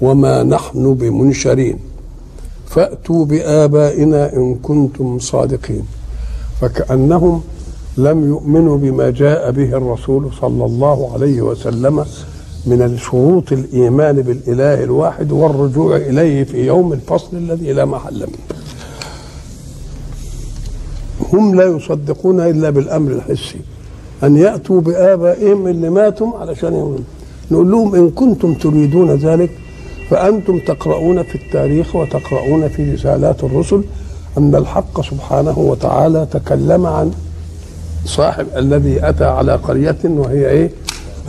وما نحن بمنشرين. فأتوا بآبائنا إن كنتم صادقين. فكأنهم لم يؤمنوا بما جاء به الرسول صلى الله عليه وسلم من شروط الإيمان بالإله الواحد والرجوع إليه في يوم الفصل الذي لا محل منه هم لا يصدقون إلا بالأمر الحسي. أن يأتوا بآبائهم اللي ماتوا علشان يؤمنوا. نقول لهم إن كنتم تريدون ذلك فأنتم تقرؤون في التاريخ وتقرؤون في رسالات الرسل أن الحق سبحانه وتعالى تكلم عن صاحب الذي أتى على قرية وهي إيه؟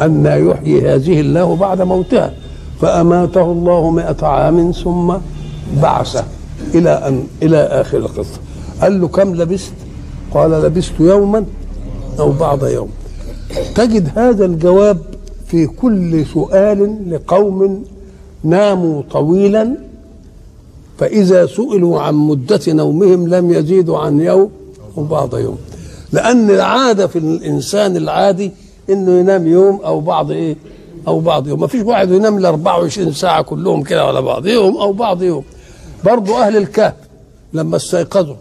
أن يحيي هذه الله بعد موتها. فأماته الله مئة عام ثم بعثه إلى أن إلى آخر القصة. قال له كم لبست؟ قال لبست يوما أو بعض يوم. تجد هذا الجواب في كل سؤال لقوم ناموا طويلا فإذا سئلوا عن مدة نومهم لم يزيدوا عن يوم أو بعض يوم. لأن العادة في الإنسان العادي إنه ينام يوم أو بعض إيه؟ أو بعض يوم. ما فيش واحد ينام ل 24 ساعة كلهم كده ولا بعض يوم أو بعض يوم. برضو أهل الكهف لما استيقظوا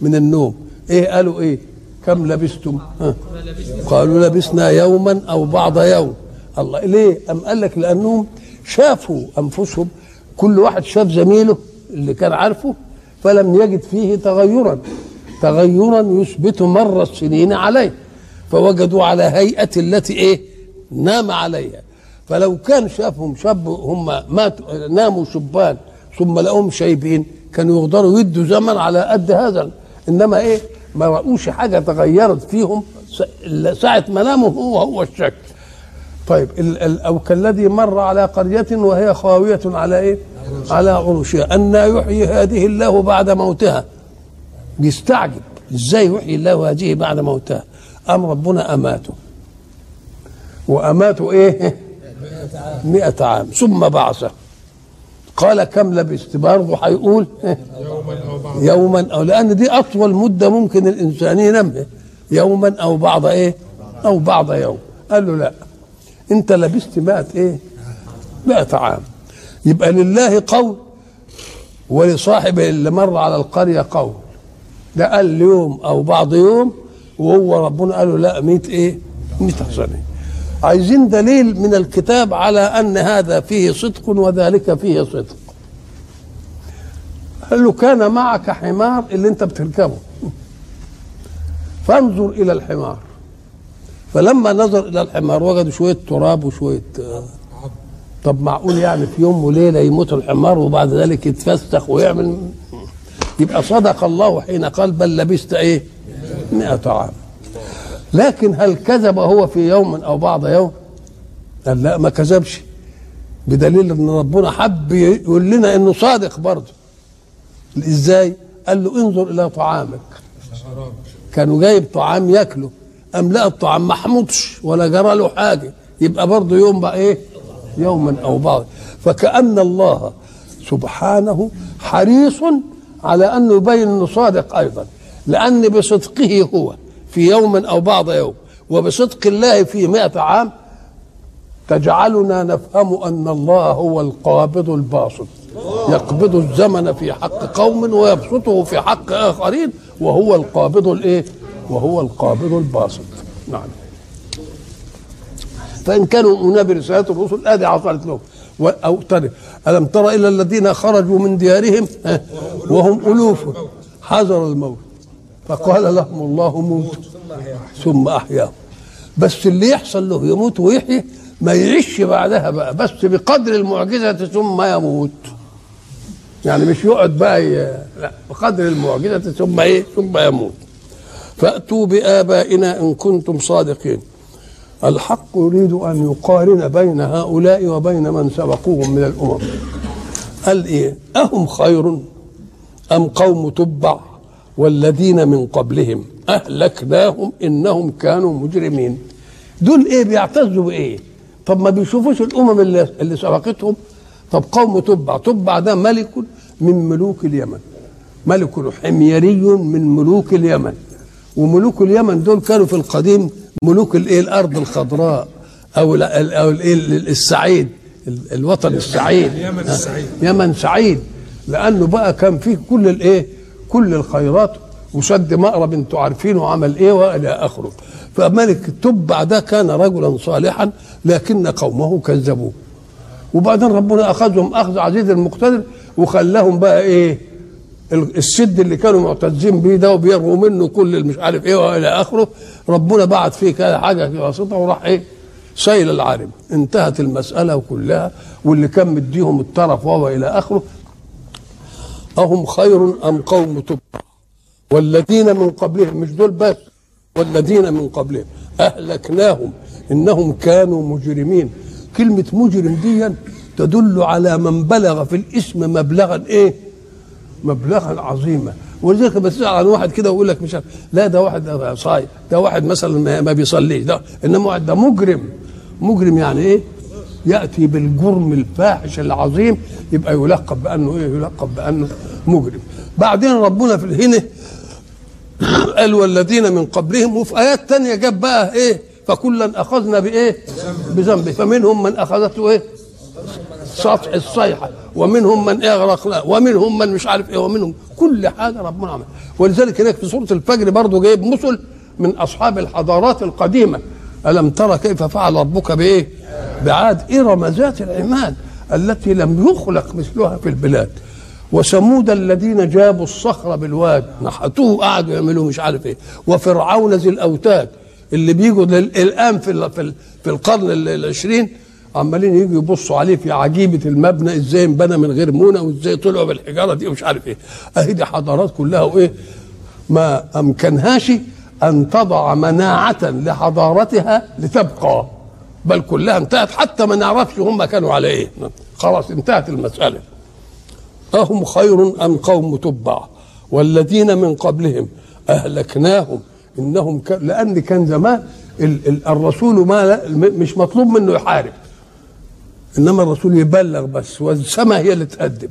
من النوم إيه قالوا إيه؟ كم لبستم؟ ها؟ قالوا لبسنا يوما أو بعض يوم. الله ليه؟ أم قال لك لأنهم شافوا أنفسهم كل واحد شاف زميله اللي كان عارفه فلم يجد فيه تغيرا. تغيرا يثبت مر السنين عليه. فوجدوا على هيئة التي إيه؟ نام عليها. فلو كان شافهم شاب هم ماتوا ناموا شبان ثم لقوهم شايبين كانوا يقدروا يدوا زمن على قد هذا. إنما إيه؟ ما رأوش حاجة تغيرت فيهم ساعة ما ناموا هو هو الشكل طيب أو كالذي مر على قرية وهي خاوية على إيه؟ على عروشها أن يحيي هذه الله بعد موتها. بيستعجب إزاي يحيي الله هذه بعد موتها؟ أم ربنا أماته؟ وأماته إيه؟ مئة عام. ثم بعثه. قال كم لبست؟ برضه هيقول يوما أو لأن دي أطول مدة ممكن الإنسان ينام يوما أو بعض إيه؟ أو بعض يوم. قال له لا. أنت لبست مئة إيه؟ مئة عام. يبقى لله قول ولصاحبه اللي مر على القرية قول. ده قال يوم أو بعض يوم وهو ربنا قال له لا مئة إيه؟ مئة سنة عايزين دليل من الكتاب على أن هذا فيه صدق وذلك فيه صدق. قال له كان معك حمار اللي انت بتركبه. فانظر إلى الحمار. فلما نظر إلى الحمار وجد شوية تراب وشوية طب معقول يعني في يوم وليلة يموت الحمار وبعد ذلك يتفسخ ويعمل يبقى صدق الله حين قال بل لبست إيه؟ مئة عام لكن هل كذب هو في يوم أو بعض يوم؟ قال لا ما كذبش بدليل إن ربنا حب يقول لنا إنه صادق برضه إزاي؟ قال له انظر إلى طعامك كانوا جايب طعام ياكله أم لا؟ الطعام ما حمضش ولا جرى له حاجة. يبقى برضه يوم بقى إيه؟ يوما أو بعض. فكأن الله سبحانه حريص على انه يبين إنه صادق أيضا. لأن بصدقه هو في يوم أو بعض يوم. وبصدق الله في مئة عام تجعلنا نفهم أن الله هو القابض الباسط. يقبض الزمن في حق قوم ويبسطه في حق آخرين. وهو القابض الإيه؟ وهو القابض الباسط. نعم. فإن كانوا يؤمنون برسالات الرسل ادي حصلت لهم. أو ترى ألم تر إلى الذين خرجوا من ديارهم؟ وهم ألوف. حذر الموت. فقال لهم الله موتوا ثم احياهم بس اللي يحصل له يموت ويحيي ما يعيش بعدها بقى. بس بقدر المعجزة ثم يموت. يعني مش يقعد بقى. لا بقدر المعجزة ثم إيه؟ ثم يموت. فأتوا بآبائنا إن كنتم صادقين. الحق يريد أن يقارن بين هؤلاء وبين من سبقوهم من الأمم. قال إيه؟ أهم خير أم قوم تبع والذين من قبلهم؟ أهلكناهم إنهم كانوا مجرمين. دول إيه بيعتزوا بإيه؟ طب ما بيشوفوش الأمم اللي, اللي سبقتهم؟ طب قوم تبع. تبع ده ملك من ملوك اليمن. ملك حميري من ملوك اليمن. وملوك اليمن دول كانوا في القديم ملوك الايه؟ الأرض الخضراء أو أو الايه؟ السعيد الوطن السعيد. يمن السعيد. يمن سعيد. لأنه بقى كان فيه كل الايه؟ كل الخيرات. وسد مأرب أنتوا عارفينه عمل إيه؟ والى اخره. فملك التبع ده كان رجلا صالحا لكن قومه كذبوه. وبعدين ربنا أخذهم أخذ عزيز المقتدر وخلاهم بقى إيه؟ السد اللي كانوا معتزين بيه ده وبيرغوا منه كل المش عارف إيه والى اخره. ربنا بعت فيه كده حاجة واسطه وراح إيه سيل العارم. انتهت المسألة كلها واللي كان مديهم الطرف وهو إلى آخره. أهم خير أم قوم تبع والذين من قبلهم مش دول بس والذين من قبلهم. أهلكناهم إنهم كانوا مجرمين. كلمة مجرم دي تدل على من بلغ في الاسم مبلغا إيه؟ مبلغا عظيما. ولذلك بتسال عن واحد كده ويقول لك مش عارف لا ده واحد صايم ده واحد مثلا ما بيصليش ده إنما واحد ده مجرم. مجرم يعني إيه؟ يأتي بالجرم الفاحش العظيم يبقى يلقب بأنه إيه؟ يلقب بأنه مجرم. بعدين ربنا في هنا قال والذين من قبلهم وفي آيات تانية جاب بقى إيه؟ فكلا أخذنا بإيه؟ بذنبه. فمنهم من أخذته إيه؟ سطح الصيحة. ومنهم من اغرقنا ومنهم من مش عارف إيه ومنهم كل حاجة ربنا عمل. ولذلك هناك في سورة الفجر برضه جايب مثل من أصحاب الحضارات القديمة. ألم ترى كيف فعل ربك بإيه؟ بعاد إرم ذات العماد التي لم يخلق مثلها في البلاد. وثمود الذين جابوا الصخر بالواد نحتوه قعدوا يعملوا مش عارف إيه. وفرعون ذي الأوتاد اللي بيجوا الان في في القرن العشرين عمالين يجوا يبصوا عليه في عجيبة المبنى إزاي انبنى من غير مونة وإزاي طلعوا بالحجارة دي ومش عارف إيه. أهي دي حضارات كلها وإيه ما أمكنهاش أن تضع مناعة لحضارتها لتبقى بل كلها انتهت حتى ما نعرفش هم كانوا على إيه. خلاص انتهت المسألة. أهم خير أم قوم تبع؟ والذين من قبلهم أهلكناهم. إنهم كان لأن كان زمان ال ال الرسول ما مش مطلوب منه يحارب. إنما الرسول يبلغ بس والسماء هي اللي تأدب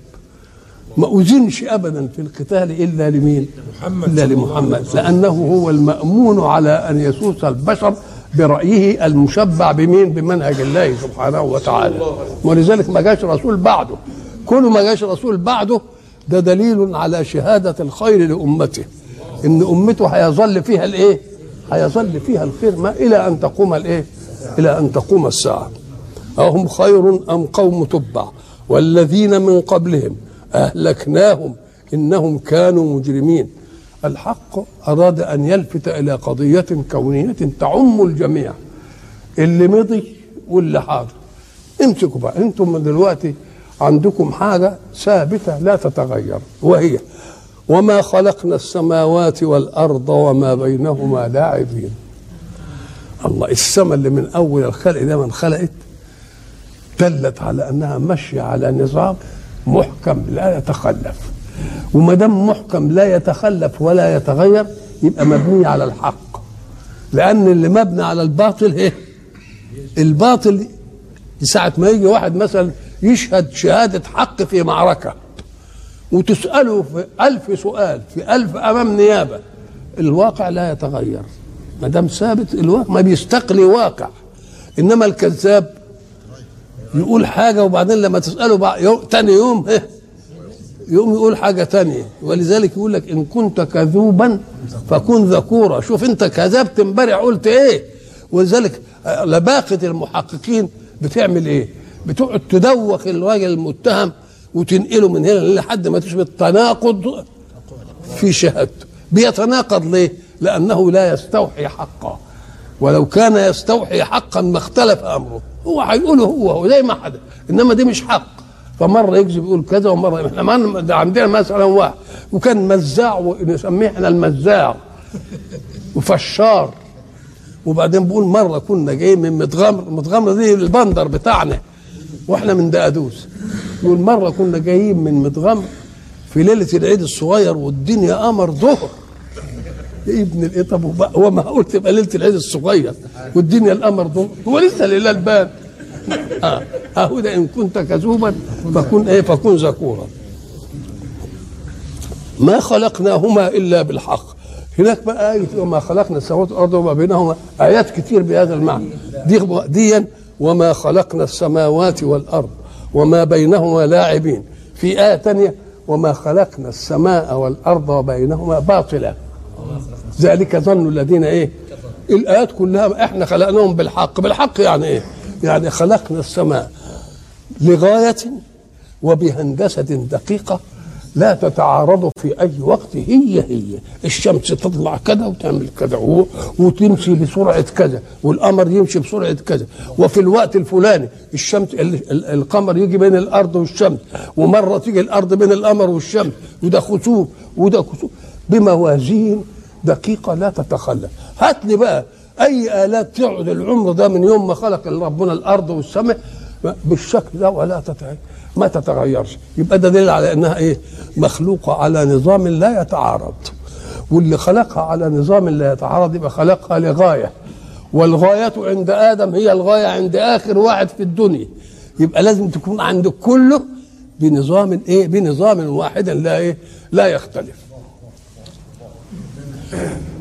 ما أذنش أبدا في القتال إلا لمين؟ محمد إلا لمحمد. لأنه هو المأمون على أن يسوس البشر برأيه المشبع بمين؟ بمنهج الله سبحانه وتعالى. ولذلك ما جاش رسول بعده. كل ما جاش رسول بعده ده دليل على شهادة الخير لأمته. إن أمته هيظل فيها الإيه؟ هيظل فيها الخير. ما إلى أن تقوم الإيه؟ إلى أن تقوم الساعة. أهم خير أم قوم تبع؟ والذين من قبلهم أهلكناهم إنهم كانوا مجرمين. الحق أراد أن يلفت إلى قضية كونية تعم الجميع. اللي مضي واللي حاضر. امسكوا بقى. أنتم دلوقتي عندكم حاجة ثابتة لا تتغير وهي وما خلقنا السماوات والأرض وما بينهما لاعبين. الله السماء اللي من أول الخلق ده من خلقت دلت على أنها ماشية على نظام محكم لا يتخلف. وما دام محكم لا يتخلف ولا يتغير يبقى مبني على الحق. لأن اللي مبني على الباطل إيه؟ الباطل ساعة ما يجي واحد مثلا يشهد شهادة حق في معركة وتسأله في ألف سؤال في ألف أمام نيابة الواقع لا يتغير. ما دام ثابت الواقع ما بيستقلي واقع. إنما الكذاب يقول حاجة وبعدين لما تسأله بعد يوم تاني يوم يوم يقول حاجة تانية. ولذلك يقول لك إن كنت كذوبا فكن ذكورا. شوف أنت كذبت امبارح قلت إيه؟ ولذلك لباقة المحققين بتعمل إيه؟ بتقعد تدوخ الراجل المتهم وتنقله من هنا لحد ما تشبه التناقض في شهادته. بيتناقض ليه؟ لأنه لا يستوحي حقا. ولو كان يستوحي حقا ما اختلف أمره. هو هيقوله هو هو زي ما حدث إنما دي مش حق. فمرة يكذب يقول كذا ومرة إحنا ده عندنا مثلا واحد. وكان مزاع ونسميه إحنا المزاع. وفشار. وبعدين بقول مرة كنا جايين من متغمر متغمر دي البندر بتاعنا. وإحنا من دقدوس يقول مرة كنا جايين من مدغم في ليلة العيد الصغير والدنيا قمر ظهر. ابن الايه طب هو معقول تبقى ليلة العيد الصغير والدنيا القمر ظهر هو لسه الهلال بان آه ده إن كنت كذوبا فكن إيه فكن ذكورا ما خلقناهما إلا بالحق. هناك بقى آية وما خلقنا السماوات والأرض وما بينهما آيات كتير بهذا المعنى. دي ديا وما خلقنا السماوات والأرض وما بينهما لاعبين. في آية ثانية وما خلقنا السماء والأرض وبينهما باطلا. ذلك ظن الذين إيه؟ الآيات كلها إحنا خلقناهم بالحق. بالحق يعني إيه؟ يعني خلقنا السماء لغاية وبهندسة دقيقة لا تتعارض في أي وقت. هي هي. الشمس تطلع كذا وتعمل كذا وتمشي بسرعة كذا والقمر يمشي بسرعة كذا. وفي الوقت الفلاني الشمس القمر يجي بين الأرض والشمس ومرة تيجي الأرض بين القمر والشمس. وده خسوف. وده خسوف. بموازين دقيقة لا تتخلف. هات لي بقى أي آلات تقعد العمر ده من يوم ما خلق ربنا الأرض والسماء بالشكل ده ولا تتغير ما تتغيرش. يبقى ده دليل على إنها إيه؟ مخلوقة على نظام لا يتعارض. واللي خلقها على نظام لا يتعارض يبقى خلقها لغاية. والغايه عند آدم هي الغاية عند آخر واحد في الدنيا. يبقى لازم تكون عند كله بنظام إيه؟ بنظام واحد لا إيه؟ لا يختلف.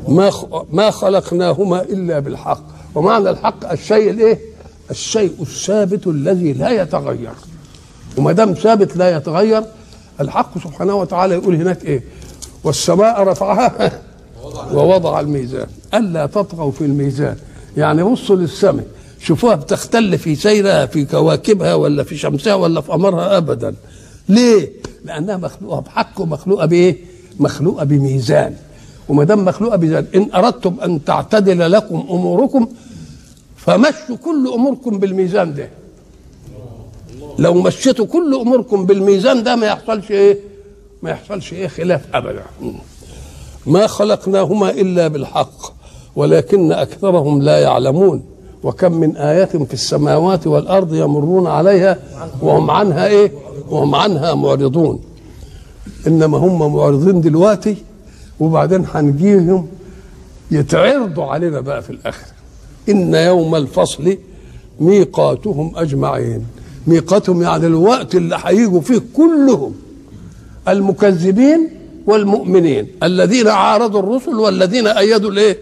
ما ما خلقناهما إلا بالحق. ومعنى الحق الشيء الإيه؟ الشيء الثابت الذي لا يتغير. وما دام ثابت لا يتغير الحق سبحانه وتعالى يقول هناك إيه؟ والسماء رفعها ووضع الميزان. ألا تطغوا في الميزان. يعني بصوا للسماء. شوفوها بتختل في سيرها في كواكبها ولا في شمسها ولا في قمرها ابدا. ليه؟ لأنها مخلوقة بحق ومخلوقة بإيه؟ مخلوقة بميزان. وما دام مخلوقة بميزان إن أردتم أن تعتدل لكم أموركم فمشوا كل أموركم بالميزان ده. لو مشيتوا كل أموركم بالميزان ده ما يحصلش إيه؟ ما يحصلش إيه خلاف ابدا. ما خلقناهما إلا بالحق ولكن أكثرهم لا يعلمون. وكم من آية في السماوات والأرض يمرون عليها وهم عنها إيه؟ وهم عنها معرضون. إنما هم معرضين دلوقتي وبعدين هنجيهم يتعرضوا علينا بقى في الآخر. إن يوم الفصل ميقاتهم أجمعين. ميقاتهم يعني الوقت اللي هيجوا فيه كلهم المكذبين والمؤمنين الذين عارضوا الرسل والذين أيدوا الإيه؟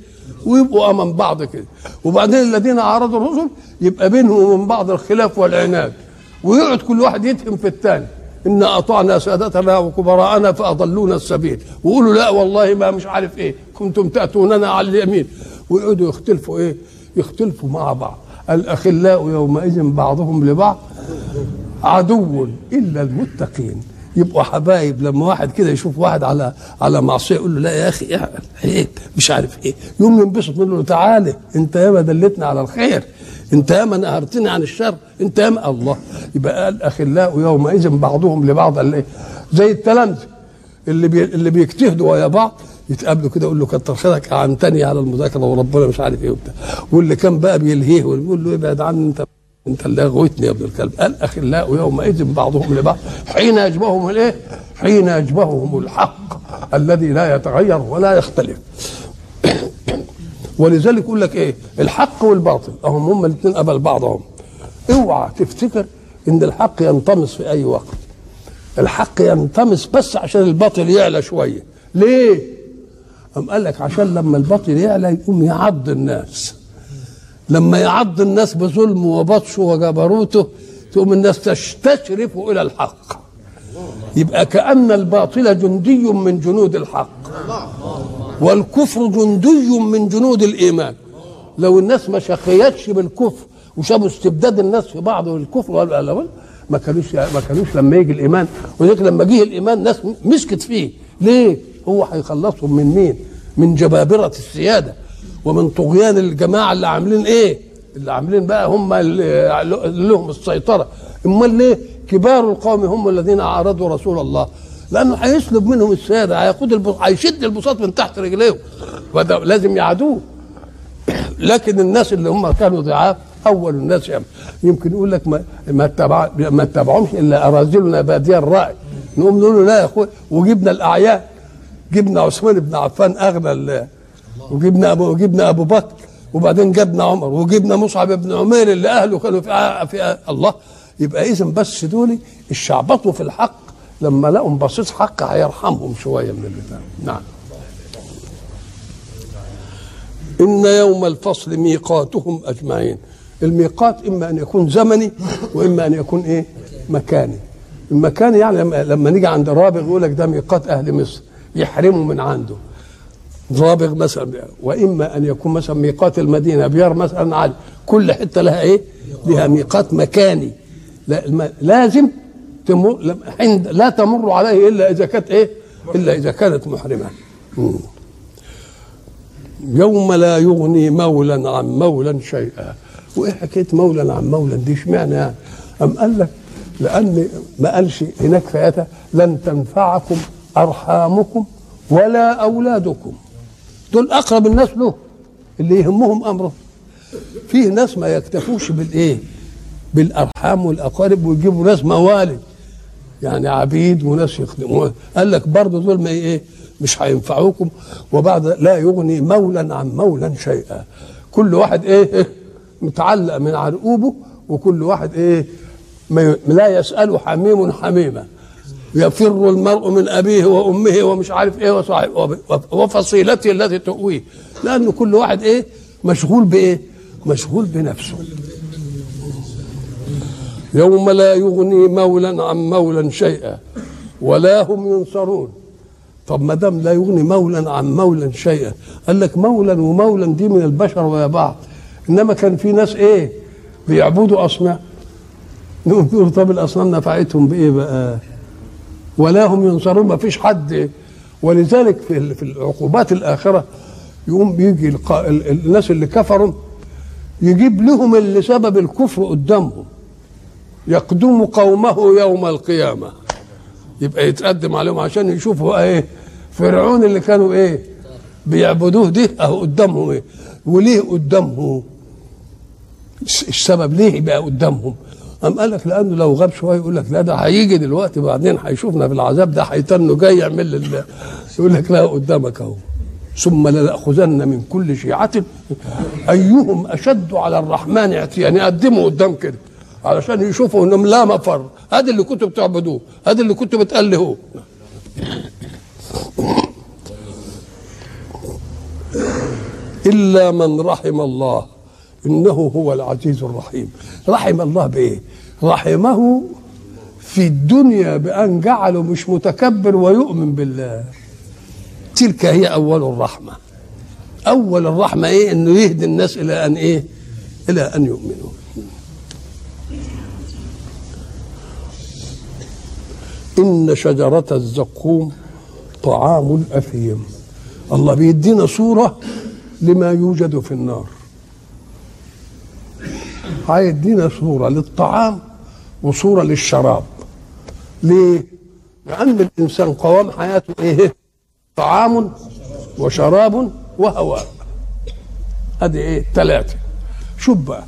ويبقوا أمام بعض كده. وبعدين الذين عارضوا الرسل يبقى بينهم وبين بعض الخلاف والعناد. ويقعد كل واحد يتهم في الثاني إن أطعنا سادتنا وكبراءنا فأضلونا السبيل. ويقولوا لا والله ما مش عارف إيه. كنتم تأتوننا على اليمين. ويقعدوا يختلفوا إيه؟ يختلفوا مع بعض. الأخلاء يومئذ بعضهم لبعض عدو إلا المتقين. يبقوا حبايب لما واحد كده يشوف واحد على على معصية يقول له لا يا أخي عيب مش عارف إيه. يوم ينبسط له تعالى أنت ياما دلتنا على الخير. انت ياما نهرتني عن الشر انت ياما الله. يبقى الاخلاء يومئذ بعضهم لبعض إيه زي التلامذة اللي بي اللي بيجتهدوا ويا بعض يتقابلوا كده يقول له كتر خيرك أعنتني على المذاكرة وربنا مش عارف إيه وبتاع. واللي كان بقى بيلهيه ويقول له ابعد عني أنت أنت اللي اغويتني يا ابن الكلب. الاخلاء يومئذ بعضهم لبعض. حين يجبههم الإيه؟ حين يجبههم الحق الذي لا يتغير ولا يختلف. ولذلك يقول لك إيه؟ الحق والباطل. أهم هم الاثنين قبل بعضهم اوعى تفتكر إن الحق ينطمس في أي وقت. الحق ينطمس بس عشان الباطل يعلى شوية. ليه؟ قام قال لك عشان لما الباطل يعلى يقوم يعض الناس. لما يعض الناس بظلمه وبطشه وجبروته تقوم الناس تستشرف إلى الحق. يبقى كأن الباطل جندي من جنود الحق. والكفر جندي من جنود الإيمان لو الناس ما شخيتش بالكفر وشافوا استبداد الناس في بعض والكفر ما كانوش ما كانوش لما يجي الإيمان ولذلك لما جه الإيمان ناس مسكت فيه ليه؟ هو هيخلصهم من مين؟ من جبابرة السيادة ومن طغيان الجماعة اللي عاملين إيه؟ اللي عاملين بقى هم اللي لهم السيطرة أمال ليه؟ كبار القوم هم الذين عارضوا رسول الله لأنه هيسلب منهم السياده هياخد البساط هيشد البساط من تحت رجليهم. وده لازم يعادوه لكن الناس اللي هم كانوا ضعاف أول الناس يعمل يمكن يقول لك ما ما اتبع ما اتبعهمش إلا اراذلنا بادية الرأي. نقوم نقول له لا يا أخوي وجبنا الأعيان. جبنا عثمان بن عفان أغنى وجبنا أبو وجبنا أبو بكر وبعدين جبنا عمر وجبنا مصعب بن عمير اللي أهله كانوا في, في الله. يبقى اذا بس دول الشعبطوا في الحق. لما لقوا بصيص حق هيرحمهم شوية من البتاع. نعم. إن يوم الفصل ميقاتهم أجمعين. الميقات إما أن يكون زمني وإما أن يكون إيه؟ مكاني. المكاني يعني لما, نيجي عند رابغ يقول لك ده ميقات أهل مصر. يحرموا من عنده. رابغ مثلا وإما أن يكون مثلا ميقات المدينة بيار مثلا علي كل حتة لها إيه؟ لها ميقات مكاني. لا. لازم تمر عند لا تمر عليه إلا إذا كانت إيه؟ إلا إذا كانت محرمة. مم. يوم لا يغني مولا عن مولا شيئا. وإيه حكاية مولا عن مولا دي اشمعنى؟ يعني أم قال لك؟ لأن ما قالش هناك في آياتها لن تنفعكم أرحامكم ولا أولادكم. دول أقرب الناس له اللي يهمهم أمره. فيه ناس ما يكتفوش بالإيه؟ بالأرحام والأقارب ويجيبوا ناس موالد. يعني عبيد وناس يخدموا قال لك برضه دول ما إيه مش هينفعوكم. وبعد لا يغني مولا عن مولا شيئا. كل واحد إيه, متعلق من عرقوبه وكل واحد إيه لا يسأل حميم حميمة. يفر المرء من أبيه وأمه ومش عارف إيه وصاحب وفصيلته التي تؤويه. لأن كل واحد إيه مشغول بإيه مشغول بنفسه. يوم لا يغني مولا عن مولا شيئا ولا هم ينصرون. طب ما دام لا يغني مولا عن مولا شيئا قال لك مولا ومولا دي من البشر ويا بعض. إنما كان في ناس إيه؟ بيعبدوا أصنام. نقول طب الأصنام نفعتهم بإيه بقى؟ ولا هم ينصرون ما فيش حد. ولذلك في في العقوبات الآخرة يقوم بيجي الناس اللي كفروا يجيب لهم اللي سبب الكفر قدامهم. يقدم قومه يوم القيامة. يبقى يتقدم عليهم عشان يشوفوا إيه فرعون اللي كانوا إيه بيعبدوه ده أهو قدامهم إيه. وليه قدامهم؟ السبب ليه يبقى قدامهم؟ قام قال لك لأنه لو غاب شوية يقول لك لا ده هيجي دلوقتي بعدين هيشوفنا في العذاب ده هيتنه جاي يعمل لله يقول لك لا قدامك أهو. ثم لنأخذن من كل شيعة. أيهم أشد على الرحمن عتيان يقدموا قدام كده. علشان يشوفوا انهم لا مفر. هذا اللي كنتوا بتعبدوه. هذا اللي كنتوا بتألهوه. إلا من رحم الله. إنه هو العزيز الرحيم. رحم الله بإيه؟ رحمه في الدنيا بأن جعله مش متكبر ويؤمن بالله. تلك هي أول الرحمة. أول الرحمة إيه؟ إنه يهدي الناس إلى أن إيه؟ إلى أن يؤمنوا. إن شجرة الزقوم طعام الأثيم. الله بيدينا صورة لما يوجد في النار. هيدينا صورة للطعام وصورة للشراب. ليه؟ لأن الإنسان قوام حياته إيه؟ طعام وشراب وهواء. هذه إيه؟ ثلاثة. شوف بقى.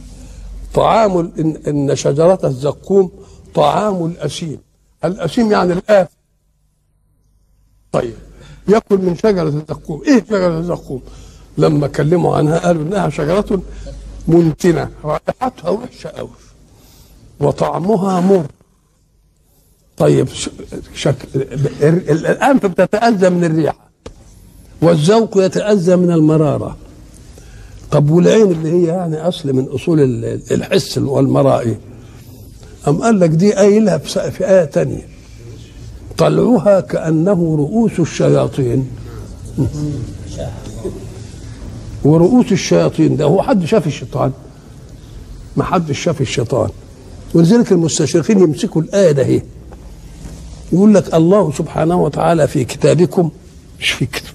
طعام إن شجرة الزقوم طعام الأسيم الأسيم يعني الآف طيب يأكل من شجرة الزقوم. إيه شجرة الزقوم؟ لما كلموا عنها قالوا إنها شجرة منتنة. رائحتها وحشة أوي. وطعمها مر. طيب شك... ال- الأنف بتتأذى من الريحة. والذوق يتأذى من المرارة. طب والعين اللي هي يعني أصل من أصول ال- الحس والمرائي. أم قال لك دي قايلها في آية تانية؟ طلعها كأنه رؤوس الشياطين. ورؤوس الشياطين ده هو حد شاف الشيطان؟ ما حد شاف الشيطان. ولذلك المستشرقين يمسكوا الآية ده هي يقول لك الله سبحانه وتعالى في كتابكم مش في كتاب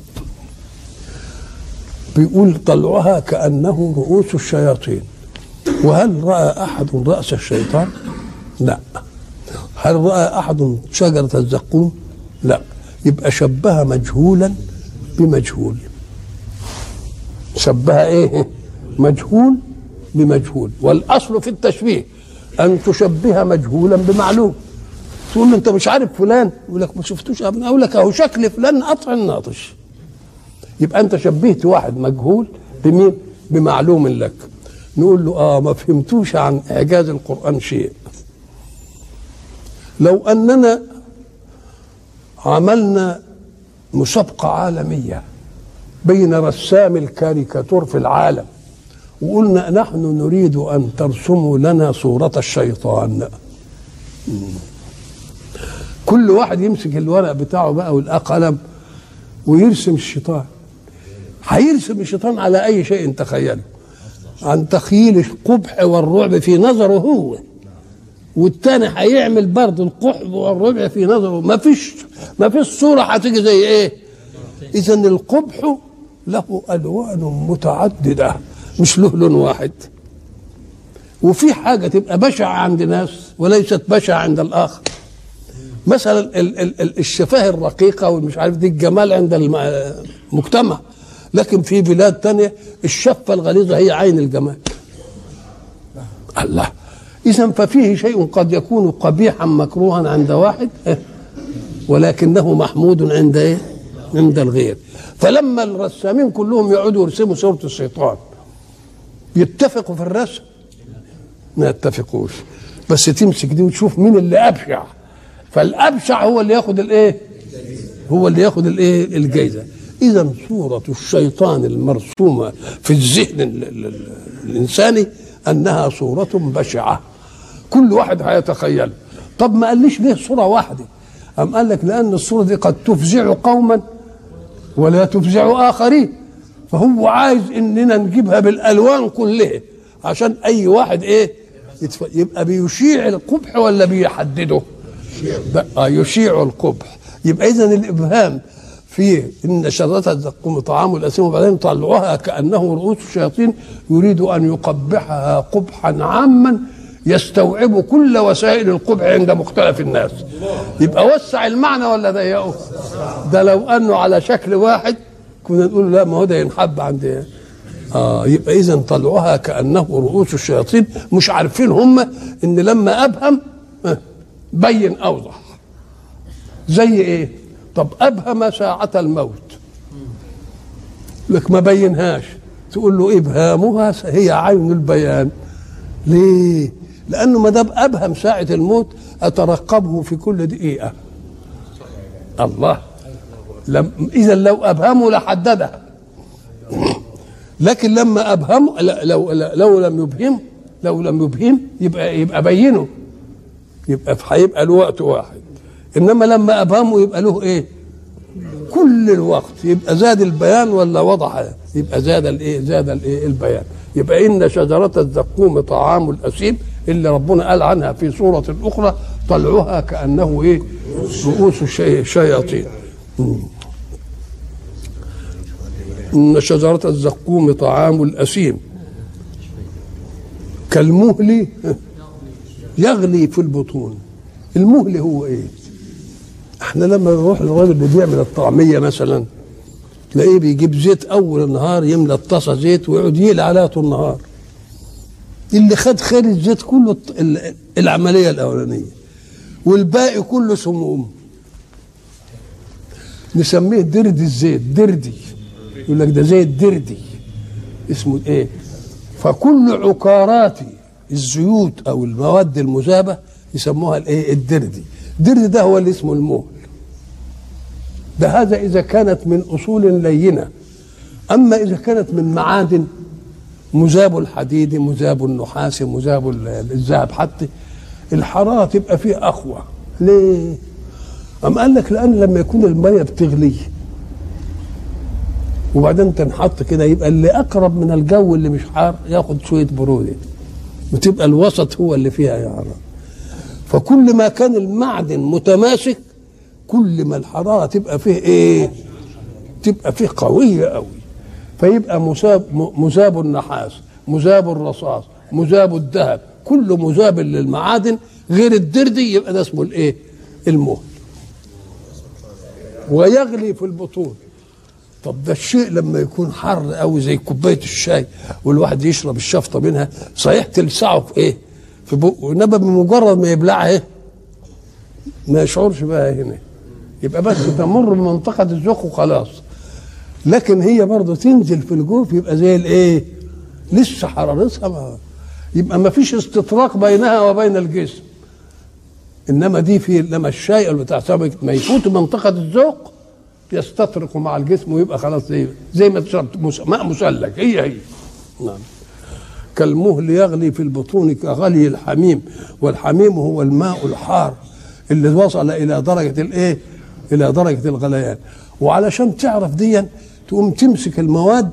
بيقول طلعها كأنه رؤوس الشياطين. وهل رأى أحد رأس الشيطان؟ لا. هل رأى أحد شجرة الزقوم؟ لا. يبقى شبه مجهولا بمجهول. شبه إيه؟ مجهول بمجهول. والأصل في التشبيه أن تشبه مجهولا بمعلوم. تقول له أنت مش عارف فلان؟ يقول لك ما شفتوش ابدا أقول لك أهو شكل فلان قطع الناطش يبقى أنت شبهت واحد مجهول بمين؟ بمعلوم لك. نقول له آه ما فهمتوش عن إعجاز القرآن شيء. لو أننا عملنا مسابقة عالمية بين رسام الكاريكاتور في العالم وقلنا نحن نريد أن ترسموا لنا صورة الشيطان. كل واحد يمسك الورق بتاعه بقى والقلم ويرسم الشيطان. هيرسم الشيطان على أي شيء تخيله عن تخيل القبح والرعب في نظره هو. والتاني هيعمل برضه القحب والرعب في نظره. ما فيش ما فيش صورة هتيجي زي إيه؟ اذا القبح له ألوان متعددة مش له لون واحد. وفي حاجة تبقى بشعة عند ناس وليست بشعة عند الآخر. مثلا ال- ال- ال- الشفاه الرقيقة والمش عارف دي الجمال عند المجتمع. لكن في بلاد تانية الشفة الغليظة هي عين الجمال. الله. اذا ففيه شيء قد يكون قبيحا مكروها عند واحد إيه؟ ولكنه محمود عند إيه؟ عند الغير. فلما الرسامين كلهم يقعدوا يرسموا صورة الشيطان يتفقوا في الرسم؟ ما يتفقوش. بس تمسك دي وتشوف مين اللي أبشع. فالأبشع هو اللي ياخد الإيه؟ هو اللي ياخد الإيه؟ الجائزه اذا صورة الشيطان المرسومة في الذهن ال- ال- ال- الإنساني أنها صورة بشعة. كل واحد هيتخيل. طب ما قاليش ليه صورة واحدة؟ أم قال لك لأن الصورة دي قد تفزع قوما ولا تفزع آخرين. فهو عايز إننا نجيبها بالألوان كلها عشان أي واحد إيه؟ يتف... يبقى بيشيع القبح ولا بيحدده؟ بقى يشيع القبح. يبقى إذا الإبهام في إن شجرة الزقوم طعام الأثيم وبعدين طلعوها كأنه رؤوس الشياطين يريد أن يقبحها قبحا عاما يستوعب كل وسائل القبح عند مختلف الناس. يبقى وسع المعنى ولا ضيقه؟ ده لو أنه على شكل واحد كنا نقول لا ما هو ده ينحب عند؟ آه يبقى اذا طلعوها كأنه رؤوس الشياطين مش عارفين هم إن لما أبهم آه، بين أوضح. زي إيه؟ طب أبهم ساعة الموت. لك ما بينهاش. تقول له إبهامها هي عين البيان. ليه؟ لأنه ما دام أبهم ساعة الموت أترقبه في كل دقيقة. الله. لم إذا لو أبهمه لحددها لكن لما أبهمه لو لو لم يبهم لو لم يبهم يبقى يبقى بينه. يبقى هيبقى له وقت واحد. إنما لما أبهمه يبقى له إيه؟ كل الوقت. يبقى زاد البيان ولا وضح يبقى زاد الايه زاد الايه البيان. يبقى إن شجرة الزقوم طعام الاثيم اللي ربنا قال عنها في سورة أخرى طلعها كأنه إيه؟ رؤوس الشي- الشياطين. مم. إن شجرة الزقوم طعام الأثيم. كالمهل يغلي في البطون. المهل هو إيه؟ إحنا لما نروح للراجل اللي بيعمل الطعمية مثلا تلاقيه بيجيب زيت أول النهار يملى الطاسة زيت ويقعد يقلي عليها طول النهار. اللي خد خير الزيت كله العملية الأولانية. والباقي كله سموم نسميه دردي الزيت دردي. يقول لك ده زيت دردي. اسمه إيه؟ فكل عقارات الزيوت أو المواد المذابة يسموها الإيه؟ الدردي. الدردي ده هو اللي اسمه المهل ده هذا إذا كانت من أصول لينة. أما إذا كانت من معادن مذاب الحديد مذاب النحاس مذاب ال- الذهب حتى الحراره تبقى فيه اقوى ليه؟ أم قال لك لأن لما يكون الميه بتغلي وبعدين تنحط كده يبقى اللي أقرب من الجو اللي مش حار ياخد شوية برودة. وتبقى الوسط هو اللي فيها حرام. فكل ما كان المعدن متماسك كل ما الحراره تبقى فيه إيه؟ تبقى فيه قوية قوي. فيبقى مذاب مذاب النحاس مذاب الرصاص مذاب الذهب كل مذاب للمعادن غير الدردي يبقى ده اسمه الايه؟ المهل. ويغلي في البطون. طب ده الشيء لما يكون حر قوي زي كوباية الشاي والواحد يشرب الشفطة منها صحيح تلسعه في إيه؟ في بقه إنما بمجرد ما يبلعها إيه؟ ما يشعرش بقى هنا. يبقى بس تمر بمنطقة الذوق وخلاص. لكن هي برضه تنزل في الجوف يبقى زي الايه؟ لسه حرارتها ما يبقى ما فيش استطراق بينها وبين الجسم. إنما دي في لما الشاي اللي بتاع ما يفوت منطقة الذوق يستطرق مع الجسم ويبقى خلاص زي زي ما ماء مثلج هي هي. نعم. كالمهل يغلي في البطون كغلي الحميم والحميم هو الماء الحار اللي وصل إلى درجة الإيه؟ إلى درجة الغليان. وعلشان تعرف ديا تقوم تمسك المواد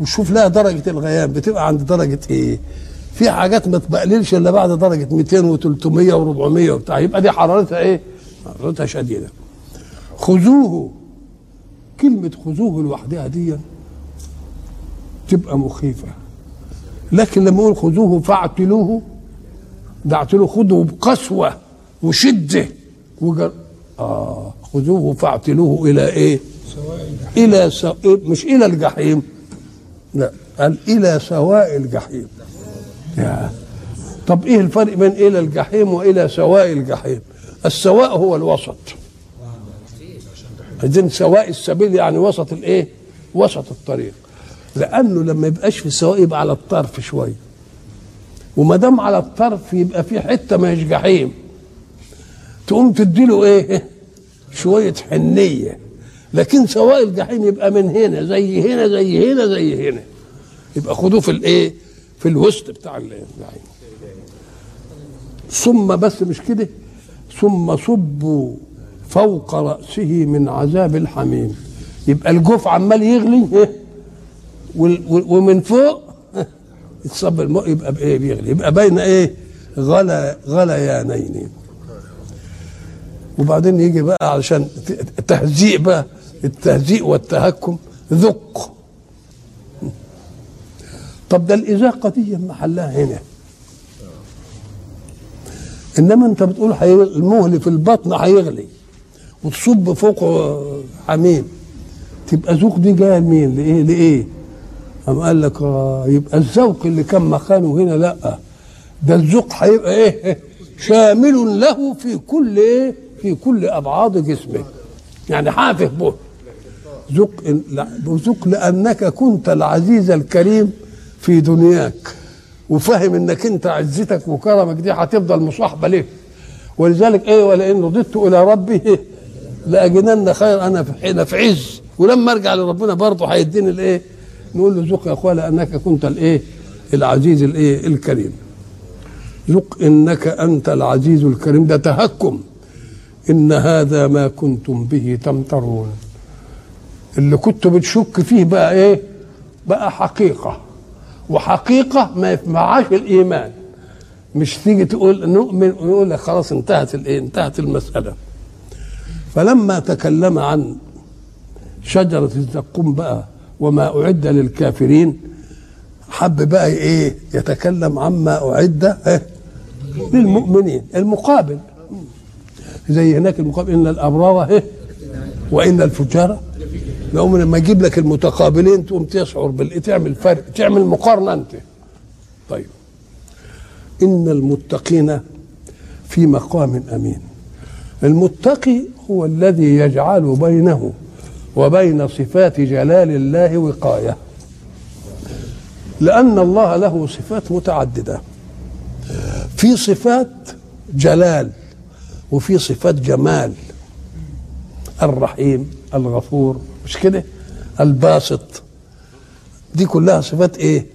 وتشوف لها درجة الغليان بتبقى عند درجة إيه؟ في حاجات ما تبقللش إلا بعد درجة 200 و300 و400 وبتاع. يبقى دي حرارتها إيه؟ حرارتها شديدة. خذوه. كلمة خذوه لوحدها دي تبقى مخيفة. لكن لما يقول خذوه فاعتلوه. ده اعتلوه خذوه بقسوة وشدة. وجر... آه. خذوه فاعتلوه إلى إيه؟ إلى س... مش إلى الجحيم لا قال إلى سواء الجحيم يا طب إيه الفرق بين إلى الجحيم وإلى سواء الجحيم؟ السواء هو الوسط عايزين سواء السبيل يعني وسط الإيه؟ وسط الطريق لأنه لما يبقاش في سواء يبقى على الطرف شوية وما دام على الطرف يبقى في حتة ما هيش جحيم تقوم تديله إيه؟ شوية حنية. لكن سواء الجحيم يبقى من هنا زي هنا زي هنا زي هنا. يبقى خدوه في الايه؟ في الوسط بتاع الجحيم. ثم بس مش كده؟ ثم صبوا فوق رأسه من عذاب الحميم. يبقى الجوف عمال يغلي. ومن فوق؟ يتصب الماء يبقى بإيه؟ بيغلي. يبقى بين إيه؟ غلى غليانين وبعدين يجي بقى علشان ت- تهزيء بقى التهزيء والتهكم ذق طب ده الإذاقة دي محلها هنا إنما أنت بتقول. المهل في البطن هيغلي وتصب فوقه حميم تبقى ذوق دي جاية لمين؟ لإيه؟ لإيه؟ قام قال لك آه يبقى الذوق اللي كان مكانه هنا لأ ده الذوق هيبقى إيه؟ شامل له في كل إيه؟ في كل أبعاد جسمه يعني حافظ به ذوق لا، ذوق لأنك كنت العزيز الكريم في دنياك وفاهم إنك أنت عزتك وكرمك دي هتفضل مصاحبة ليه. ولذلك إيه ولئن رددت إلى ربي إيه؟ لاجدن خير أنا في حين في عز. ولما أرجع لربنا برضه هيديني الإيه نقول له ذوق يا أخويا لأنك كنت الإيه العزيز الإيه الكريم. ذوق إنك أنت العزيز الكريم. ده تهكم. إن هذا ما كنتم به تمترون. اللي كنت بتشك فيه بقى إيه؟ بقى حقيقة. وحقيقة ما يسمعهاش الإيمان. مش تيجي تقول نؤمن ويقول لك خلاص انتهت الايه انتهت المسألة. فلما تكلم عن شجرة الزقوم بقى وما أعد للكافرين حب بقى إيه؟ يتكلم عما أعد إيه؟ للمؤمنين المقابل. زي هناك المقابل إن الأبرار إيه؟ وإن الفجار. لو لما يجيب لك المتقابلين تقوم تشعر بال تعمل فرق تعمل مقارنة أنت. طيب. إن المتقين في مقام أمين. المتقي هو الذي يجعل بينه وبين صفات جلال الله وقاية. لأن الله له صفات متعددة. في صفات جلال وفي صفات جمال. الرحيم الغفور مش كده؟ الباسط. دي كلها صفات إيه؟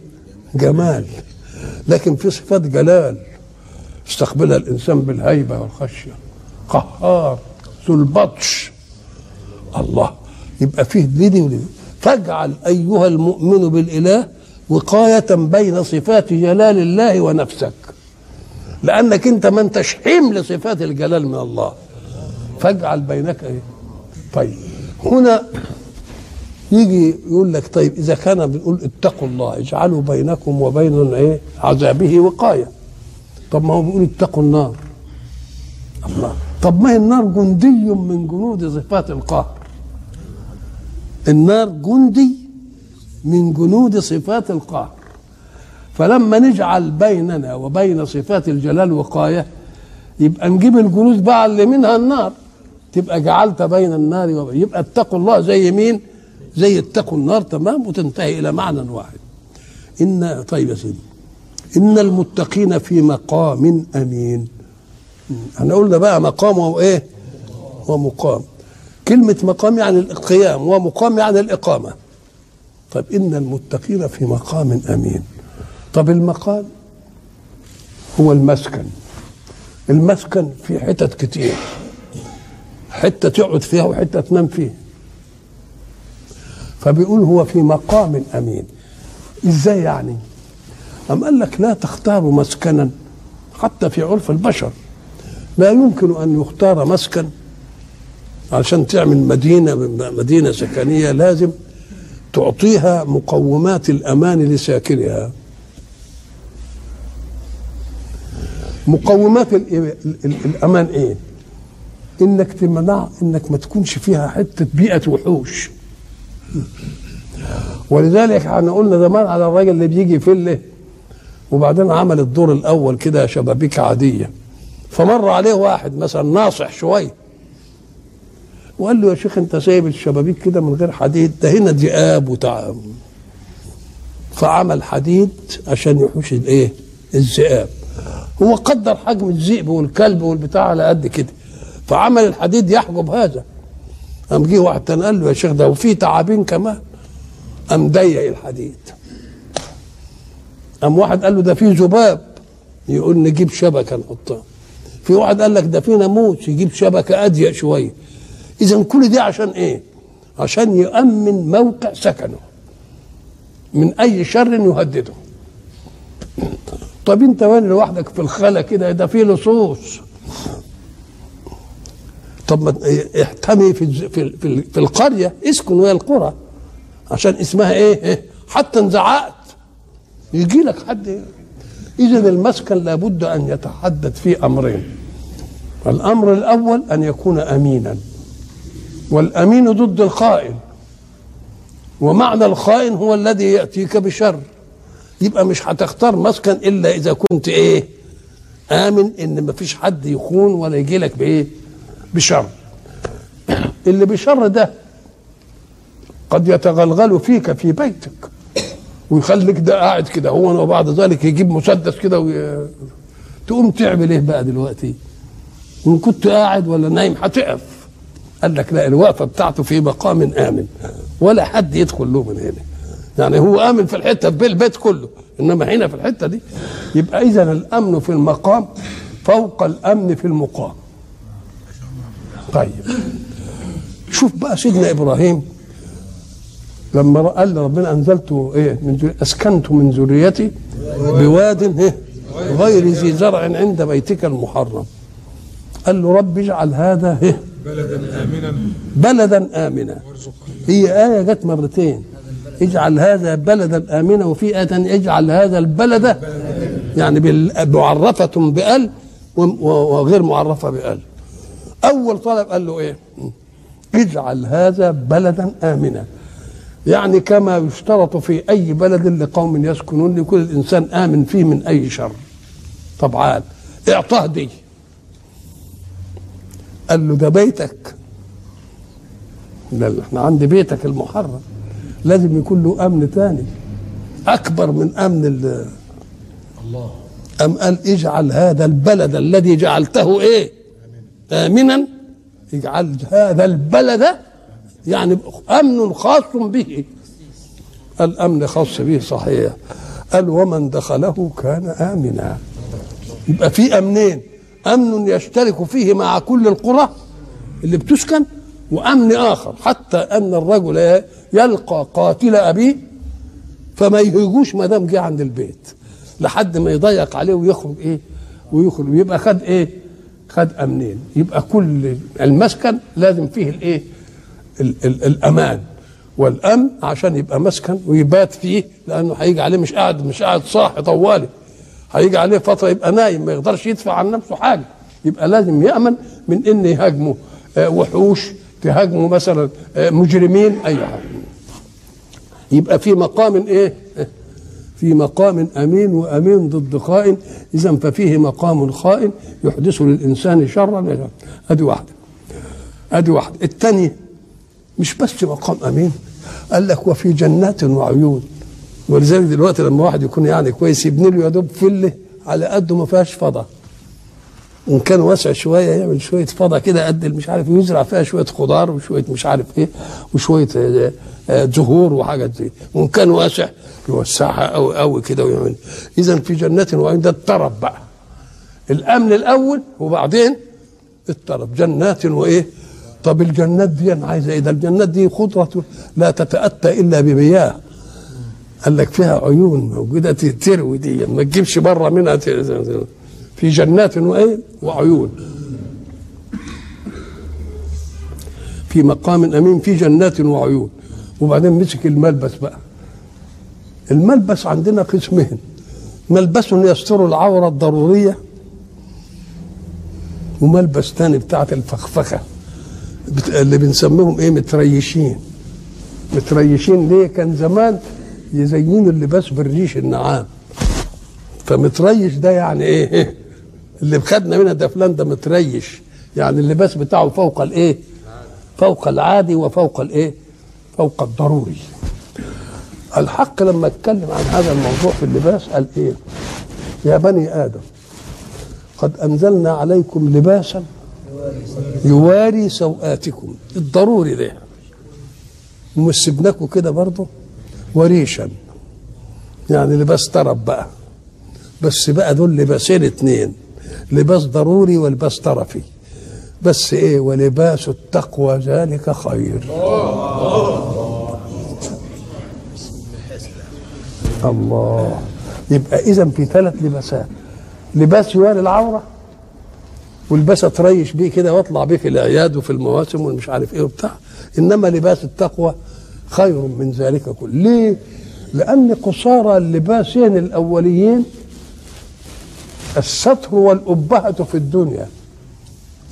جمال. لكن في صفات جلال. استقبلها الإنسان بالهيبة والخشية. قهار ذو البطش. الله. يبقى فيه دي دي ودي فاجعل أيها المؤمن بالإله وقاية بين صفات جلال الله ونفسك. لأنك أنت ما انتش حمل صفات الجلال من الله. فاجعل بينك إيه؟ طيب. هنا يجي يقول لك طيب إذا كان بنقول اتقوا الله اجعلوا بينكم وبين إيه؟ عذابه وقاية. طب ما هو بيقول اتقوا النار. الله. طب ما هي النار جندي من جنود صفات القهر النار جندي من جنود صفات القهر فلما نجعل بيننا وبين صفات الجلال وقاية يبقى نجيب الجنود بقى اللي منها النار. تبقى جعلت بين النار وبين يبقى اتقوا الله زي مين؟ زي اتقوا النار تمام؟ وتنتهي إلى معنى واحد. ان طيب يا سيدي. إن المتقين في مقام أمين. إحنا قلنا بقى مقام وايه ومقام. كلمة مقام يعني القيام ومقام يعني الإقامة. طيب إن المتقين في مقام أمين. طب المقام هو المسكن. المسكن في حتت كتير. حتة تقعد فيها وحتة تنام فيها. فبيقول هو في مقام أمين. إزاي يعني؟ أم قال لك لا تختار مسكنا حتى في عرف البشر. لا يمكن أن يختار مسكن عشان تعمل مدينة مدينة سكنية لازم تعطيها مقومات الأمان لساكنها. مقومات الأمان إيه؟ إنك تمنع إنك ما تكونش فيها حتة بيئة وحوش. ولذلك إحنا قلنا زمان على الراجل اللي بيجي فله وبعدين عمل الدور الأول كده شبابيك عادية. فمر عليه واحد مثلا ناصح شوية. وقال له يا شيخ أنت سايب الشبابيك كده من غير حديد؟ ده هنا ذئاب وتعب فعمل حديد عشان يحوش الإيه؟ الذئاب. هو قدر حجم الذئب والكلب والبتاع على قد كده. فعمل الحديد يحجب هذا. قام جه واحد تاني قال له يا شيخ ده وفي تعابين كمان. قام ضيق الحديد. قام واحد قال له ده في ذباب. يقول نجيب شبكة نحطها. في واحد قال لك ده في ناموس يجيب شبكة أضيق شوية. إذا كل دي عشان إيه؟ عشان يؤمن موقع سكنه. من أي شر يهدده. طب انت وين لوحدك في الخلا كده؟ ده في لصوص. طب ما احتمي في في في, القرية اسكن ويا القرى. عشان اسمها إيه؟ حتى انزعقت. يجي لك حد. اذا المسكن لابد أن يتحدد فيه أمرين. الأمر الأول أن يكون أمينا. والأمين ضد الخائن. ومعنى الخائن هو الذي يأتيك بشر. يبقى مش هتختار مسكن إلا إذا كنت إيه؟ آمن إن ما فيش حد يخون ولا يجي لك بإيه؟ بشر. اللي بشر ده قد يتغلغل فيك في بيتك ويخليك ده قاعد كده هو وبعد ذلك يجيب مسدس كده وي... تقوم تعمل إيه بقى دلوقتي؟ إن كنت قاعد ولا نايم هتقف. قال لك لا الوقفة بتاعته في مقام آمن. ولا حد يدخل له من هنا. يعني هو آمن في الحتة في البيت كله إنما هنا في الحتة دي يبقى إذا الأمن في المقام فوق الأمن في المقام. طيب. شوف بقى سيدنا إبراهيم لما قال ربنا انزلت إيه؟ من اسكنت من ذريتي بواد إيه؟ غير ذي زرع عند بيتك المحرم. قال له رب اجعل هذا إيه؟ بلدا امنا. بلدا امنا. هي آية جت مرتين. اجعل هذا بلدا امنا وفي إيه اجعل هذا البلد يعني معرفة بأل وغير معرفة بأل. أول طلب قال له إيه؟ اجعل هذا بلدا آمنا. يعني كما يشترط في أي بلد لقوم يسكنون لكل الانسان آمن فيه من أي شر. طبعا اعطاه دي. قال له ده بيتك. لا، إحنا عند بيتك المحرم. لازم يكون له أمن تاني. أكبر من أمن ال الله. أم قال اجعل هذا البلد الذي جعلته إيه؟ آمنا. اجعل هذا البلد يعني أمن خاص به. الأمن خاص به صحيح. قال ومن دخله كان آمنا. يبقى في أمنين. أمن يشترك فيه مع كل القرى اللي بتسكن وأمن آخر. حتى أن الرجل يلقى قاتل أبيه فما يهجوش ما دام جه عند البيت لحد ما يضيق عليه ويخرج إيه؟ ويخرج. ويبقى خد إيه؟ خد أمنين. يبقى كل المسكن لازم فيه الإيه؟ ال ال الأمان. والأمن عشان يبقى مسكن ويبات فيه لأنه هيجي عليه مش قاعد مش قاعد صاحي طوالي. هيجي عليه فترة يبقى نايم ما يقدرش يدفع عن نفسه حاجة. يبقى لازم يأمن من إن يهاجمه آه، وحوش تهاجمه مثلا آه، مجرمين أي حاجة. يبقى في مقام إيه؟ في مقام أمين وأمين ضد خائن. اذا ففيه مقام خائن يحدث للإنسان شرا. أدي واحدة. أدي واحدة. الثانية مش بس مقام أمين. قال لك وفي جنات وعيون. ولذلك دلوقتي لما واحد يكون يعني كويس يبني له يا دوب فله على قده ما فيهاش فضه وان كان واسع شوية يعمل شوية فضة كده قد مش عارف يزرع فيها شوية خضار وشوية مش عارف إيه وشوية آه، آه، زهور وحاجات زي وإن كان واسع يوسعها قوي قوي كده ويعمل. إذا في جنات وعيون ده الطرب بقى. الأمن الأول وبعدين الطرب. جنات وإيه؟ طب الجنات دي أنا عايزه إيه؟ ده الجنات دي خضره لا تتأتى إلا بمياه. قال لك فيها عيون موجودة تروي دي ما تجيبش بره منها في جنات وايه وعيون في مقام أمين في جنات وعيون وبعدين مسك الملبس بقى. الملبس عندنا قسمين. ملبس يستر العورة الضرورية وملبس تاني بتاعت الفخفخة بت- اللي بنسميهم إيه متريشين. متريشين ليه كان زمان يزينوا اللباس بالريش النعام. فمتريش ده يعني إيه؟ اللي خدنا منها ده فلان ده متريش. يعني اللباس بتاعه فوق الايه؟ فوق العادي وفوق الايه؟ فوق الضروري. الحق لما اتكلم عن هذا الموضوع في اللباس قال إيه؟ يا بني آدم قد أنزلنا عليكم لباسا يواري سوآتكم. الضروري ده. ومش سيبناكم كده برضه؟ وريشا. يعني لباس طرب بقى. بس بقى دول لباسين اتنين. لباس ضروري ولباس طرفي. بس إيه ولباس التقوى ذلك خير. الله. يبقى إذا في ثلاث لباسات. لباس يواري العورة ولباس أتريش بيه كده واطلع بيه في الأعياد وفي المواسم والمش عارف إيه وبتاع. إنما لباس التقوى خير من ذلك كله. ليه؟ لأن قصارى اللباسين الأوليين الستر والأبهة في الدنيا.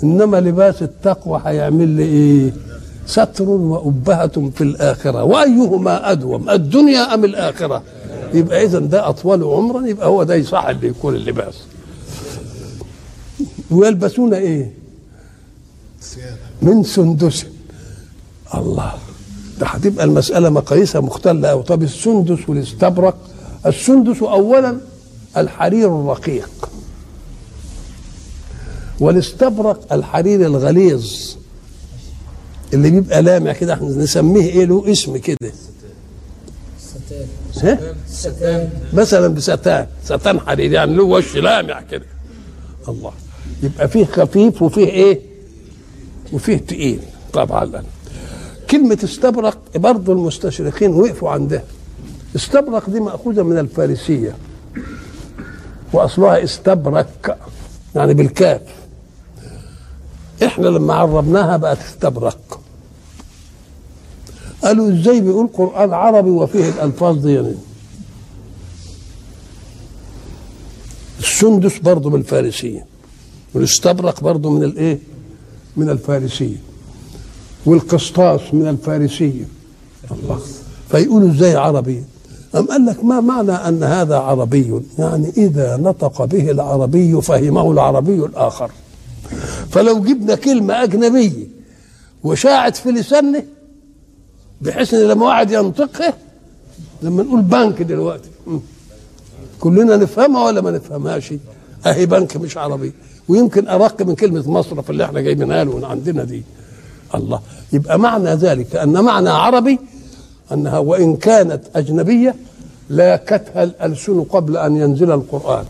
إنما لباس التقوى هيعمل لي إيه؟ ستر وأبهة في الآخرة. وأيهما أدوم؟ الدنيا أم الآخرة؟ يبقى إذا ده أطول عمرا يبقى هو ده يصح اللي يكون اللباس. ويلبسون إيه؟ من سندس. الله ده هتبقى المسألة مقاييسها مختلة أوي. طب السندس والاستبرق. السندس أولا الحرير الرقيق. والاستبرق الحرير الغليظ اللي بيبقى لامع كده إحنا نسميه إيه له؟ اسم كده؟ ستان. مثلا بستان. ستان حرير يعني له وش لامع كده. الله. يبقى فيه خفيف وفيه إيه؟ وفيه تقيل. طبعا. كلمة استبرق برضه المستشرقين وقفوا عندها استبرق دي مأخوذة من الفارسية. وأصلها استبرك يعني بالكاف. إحنا لما عربناها بقت استبرق قالوا إزاي بيقول قرآن عربي وفيه الألفاظ دي يعني السندس برضه من الفارسية والاستبرق برضه من الإيه؟ من الفارسية والقسطاس من الفارسية الله. فيقولوا إزاي عربي؟ أم قال لك ما معنى أن هذا عربي؟ يعني إذا نطق به العربي فهمه العربي الآخر. فلو جبنا كلمة أجنبية وشاعت في لسانه بحيث إن لما واحد ينطقها لما نقول بنك دلوقتي. كلنا نفهمها ولا ما نفهمهاش؟ أهي بنك مش عربي. ويمكن ارق من كلمة مصرف اللي إحنا جايبينها له عندنا دي. الله. يبقى معنى ذلك أن معنى عربي أنها وإن كانت أجنبية لاكتها الألسن قبل أن ينزل القرآن.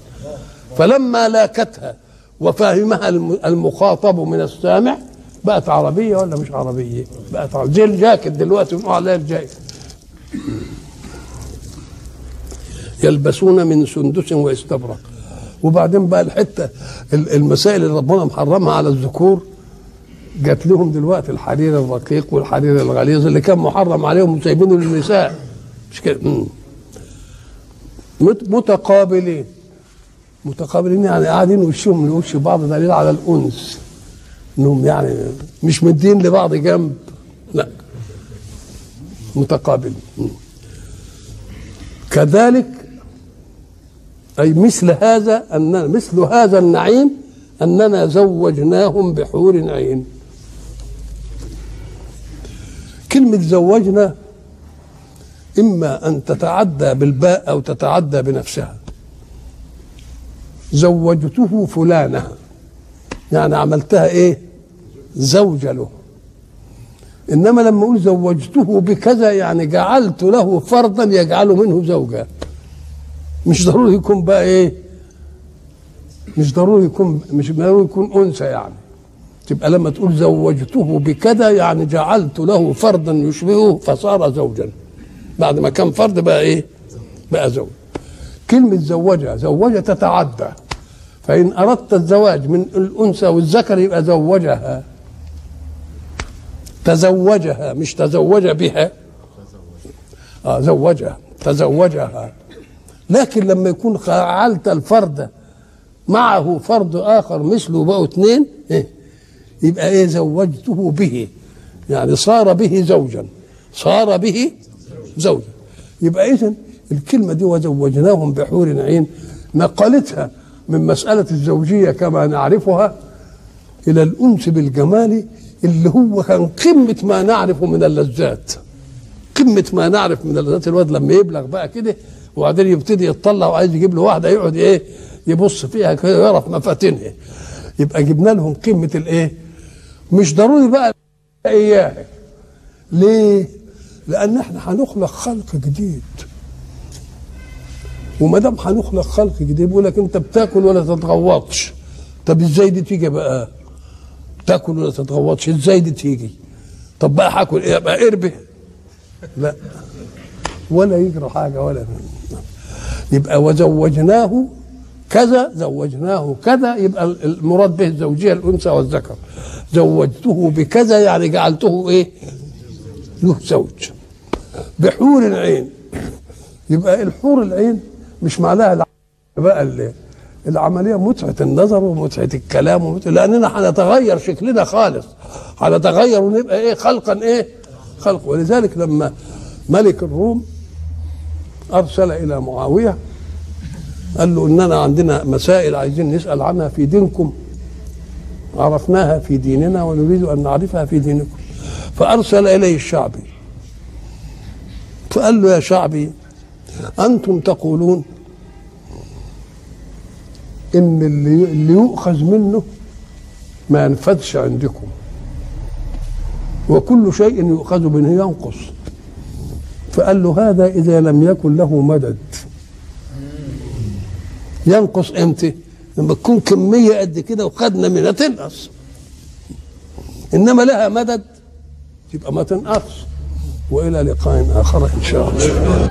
فلما لاكتها وفهمها الم- المخاطب من السامع بقت عربية ولا مش عربية؟ بقت عربية. زي الجاكيت دلوقتي بنقول عليها الجاكيت يلبسون من سندس واستبرق. وبعدين بقى الحتة ال- المسائل اللي ربنا محرمها على الذكور جات لهم دلوقتي الحرير الرقيق والحرير الغليظ اللي كان محرم عليهم وسايبينه للنساء مش كده؟ متقابلين. متقابلين يعني قاعدين وشهم لوش بعض دليل على الأنس إنهم يعني مش مدين لبعض جنب. لا. متقابلين. كذلك أي مثل هذا أن مثل هذا النعيم أننا زوجناهم بحور عين. كلمة زوجنا إما أن تتعدى بالباء أو تتعدى بنفسها. زوجته فلانة. يعني عملتها إيه؟ زوجة له. إنما لما أقول زوجته بكذا يعني جعلت له فردا يجعل منه زوجة. مش ضروري يكون بقى إيه؟ مش ضروري يكون مش ضروري يكون أنثى يعني. تبقى لما تقول زوجته بكذا يعني جعلت له فردا يشبهه فصار زوجا. بعد ما كان فرد بقى إيه؟ بقى زوج. كلمة زوجها زوجها تتعدى. فإن أردت الزواج من الأنثى والذكر يبقى زوجها. تزوجها مش تزوج بها. آه زوجها تزوجها. لكن لما يكون فعلت الفرد معه فرد آخر مثله بقوا اثنين إيه؟ يبقى إيه زوجته به. يعني صار به زوجا صار به زوجا. يبقى اذا الكلمة دي وزوجناهم بحور عين نقلتها من مسألة الزوجية كما نعرفها إلى الأنس بالجمال اللي هو كان قمة ما نعرف من اللذات. قمة ما نعرف من اللذات الواد لما يبلغ بقى كده وبعدين يبتدي يطلع وعايز يجيب له واحدة يقعد إيه يبص فيها كده يعرف مفاتنها يبقى جبنا لهم قمة الإيه؟ مش ضروري بقى اياه ليه؟ لأن إحنا هنخلق خلق جديد. وما دام هنخلق خلق جديد بيقول لك انت بتاكل ولا تتغوطش. طب إزاي دي تيجي بقى؟ تاكل ولا تتغوطش؟ إزاي دي تيجي؟ طب بقى هاكل إيه؟ بقى اربه لا. ولا يجرى حاجة ولا يبقى. وزوجناه كذا زوجناه كذا يبقى المراد به الزوجية الأنثى والذكر. زوجته بكذا يعني جعلته إيه؟ له زوج. بحور عين يبقى الحور العين مش معناها بقى العملية متعة النظر ومتعة الكلام ومتعة لأننا هنتغير شكلنا خالص. هنتغير ونبقى إيه خلقا إيه؟ خلق. ولذلك لما ملك الروم أرسل إلى معاوية قال له إننا عندنا مسائل عايزين نسأل عنها في دينكم. عرفناها في ديننا ونريد أن نعرفها في دينكم. فأرسل إليه الشعبي. فقال له يا شعبي أنتم تقولون إن اللي اللي يؤخذ منه ما ينفذش عندكم. وكل شيء يؤخذ منه ينقص. فقال له هذا إذا لم يكن له مدد. ينقص إمتى؟ لما تكون كمية قد كده وخدنا منها تنقص. إنما لها مدد يبقى ما تنقص. وإلى لقاء آخر إن شاء الله.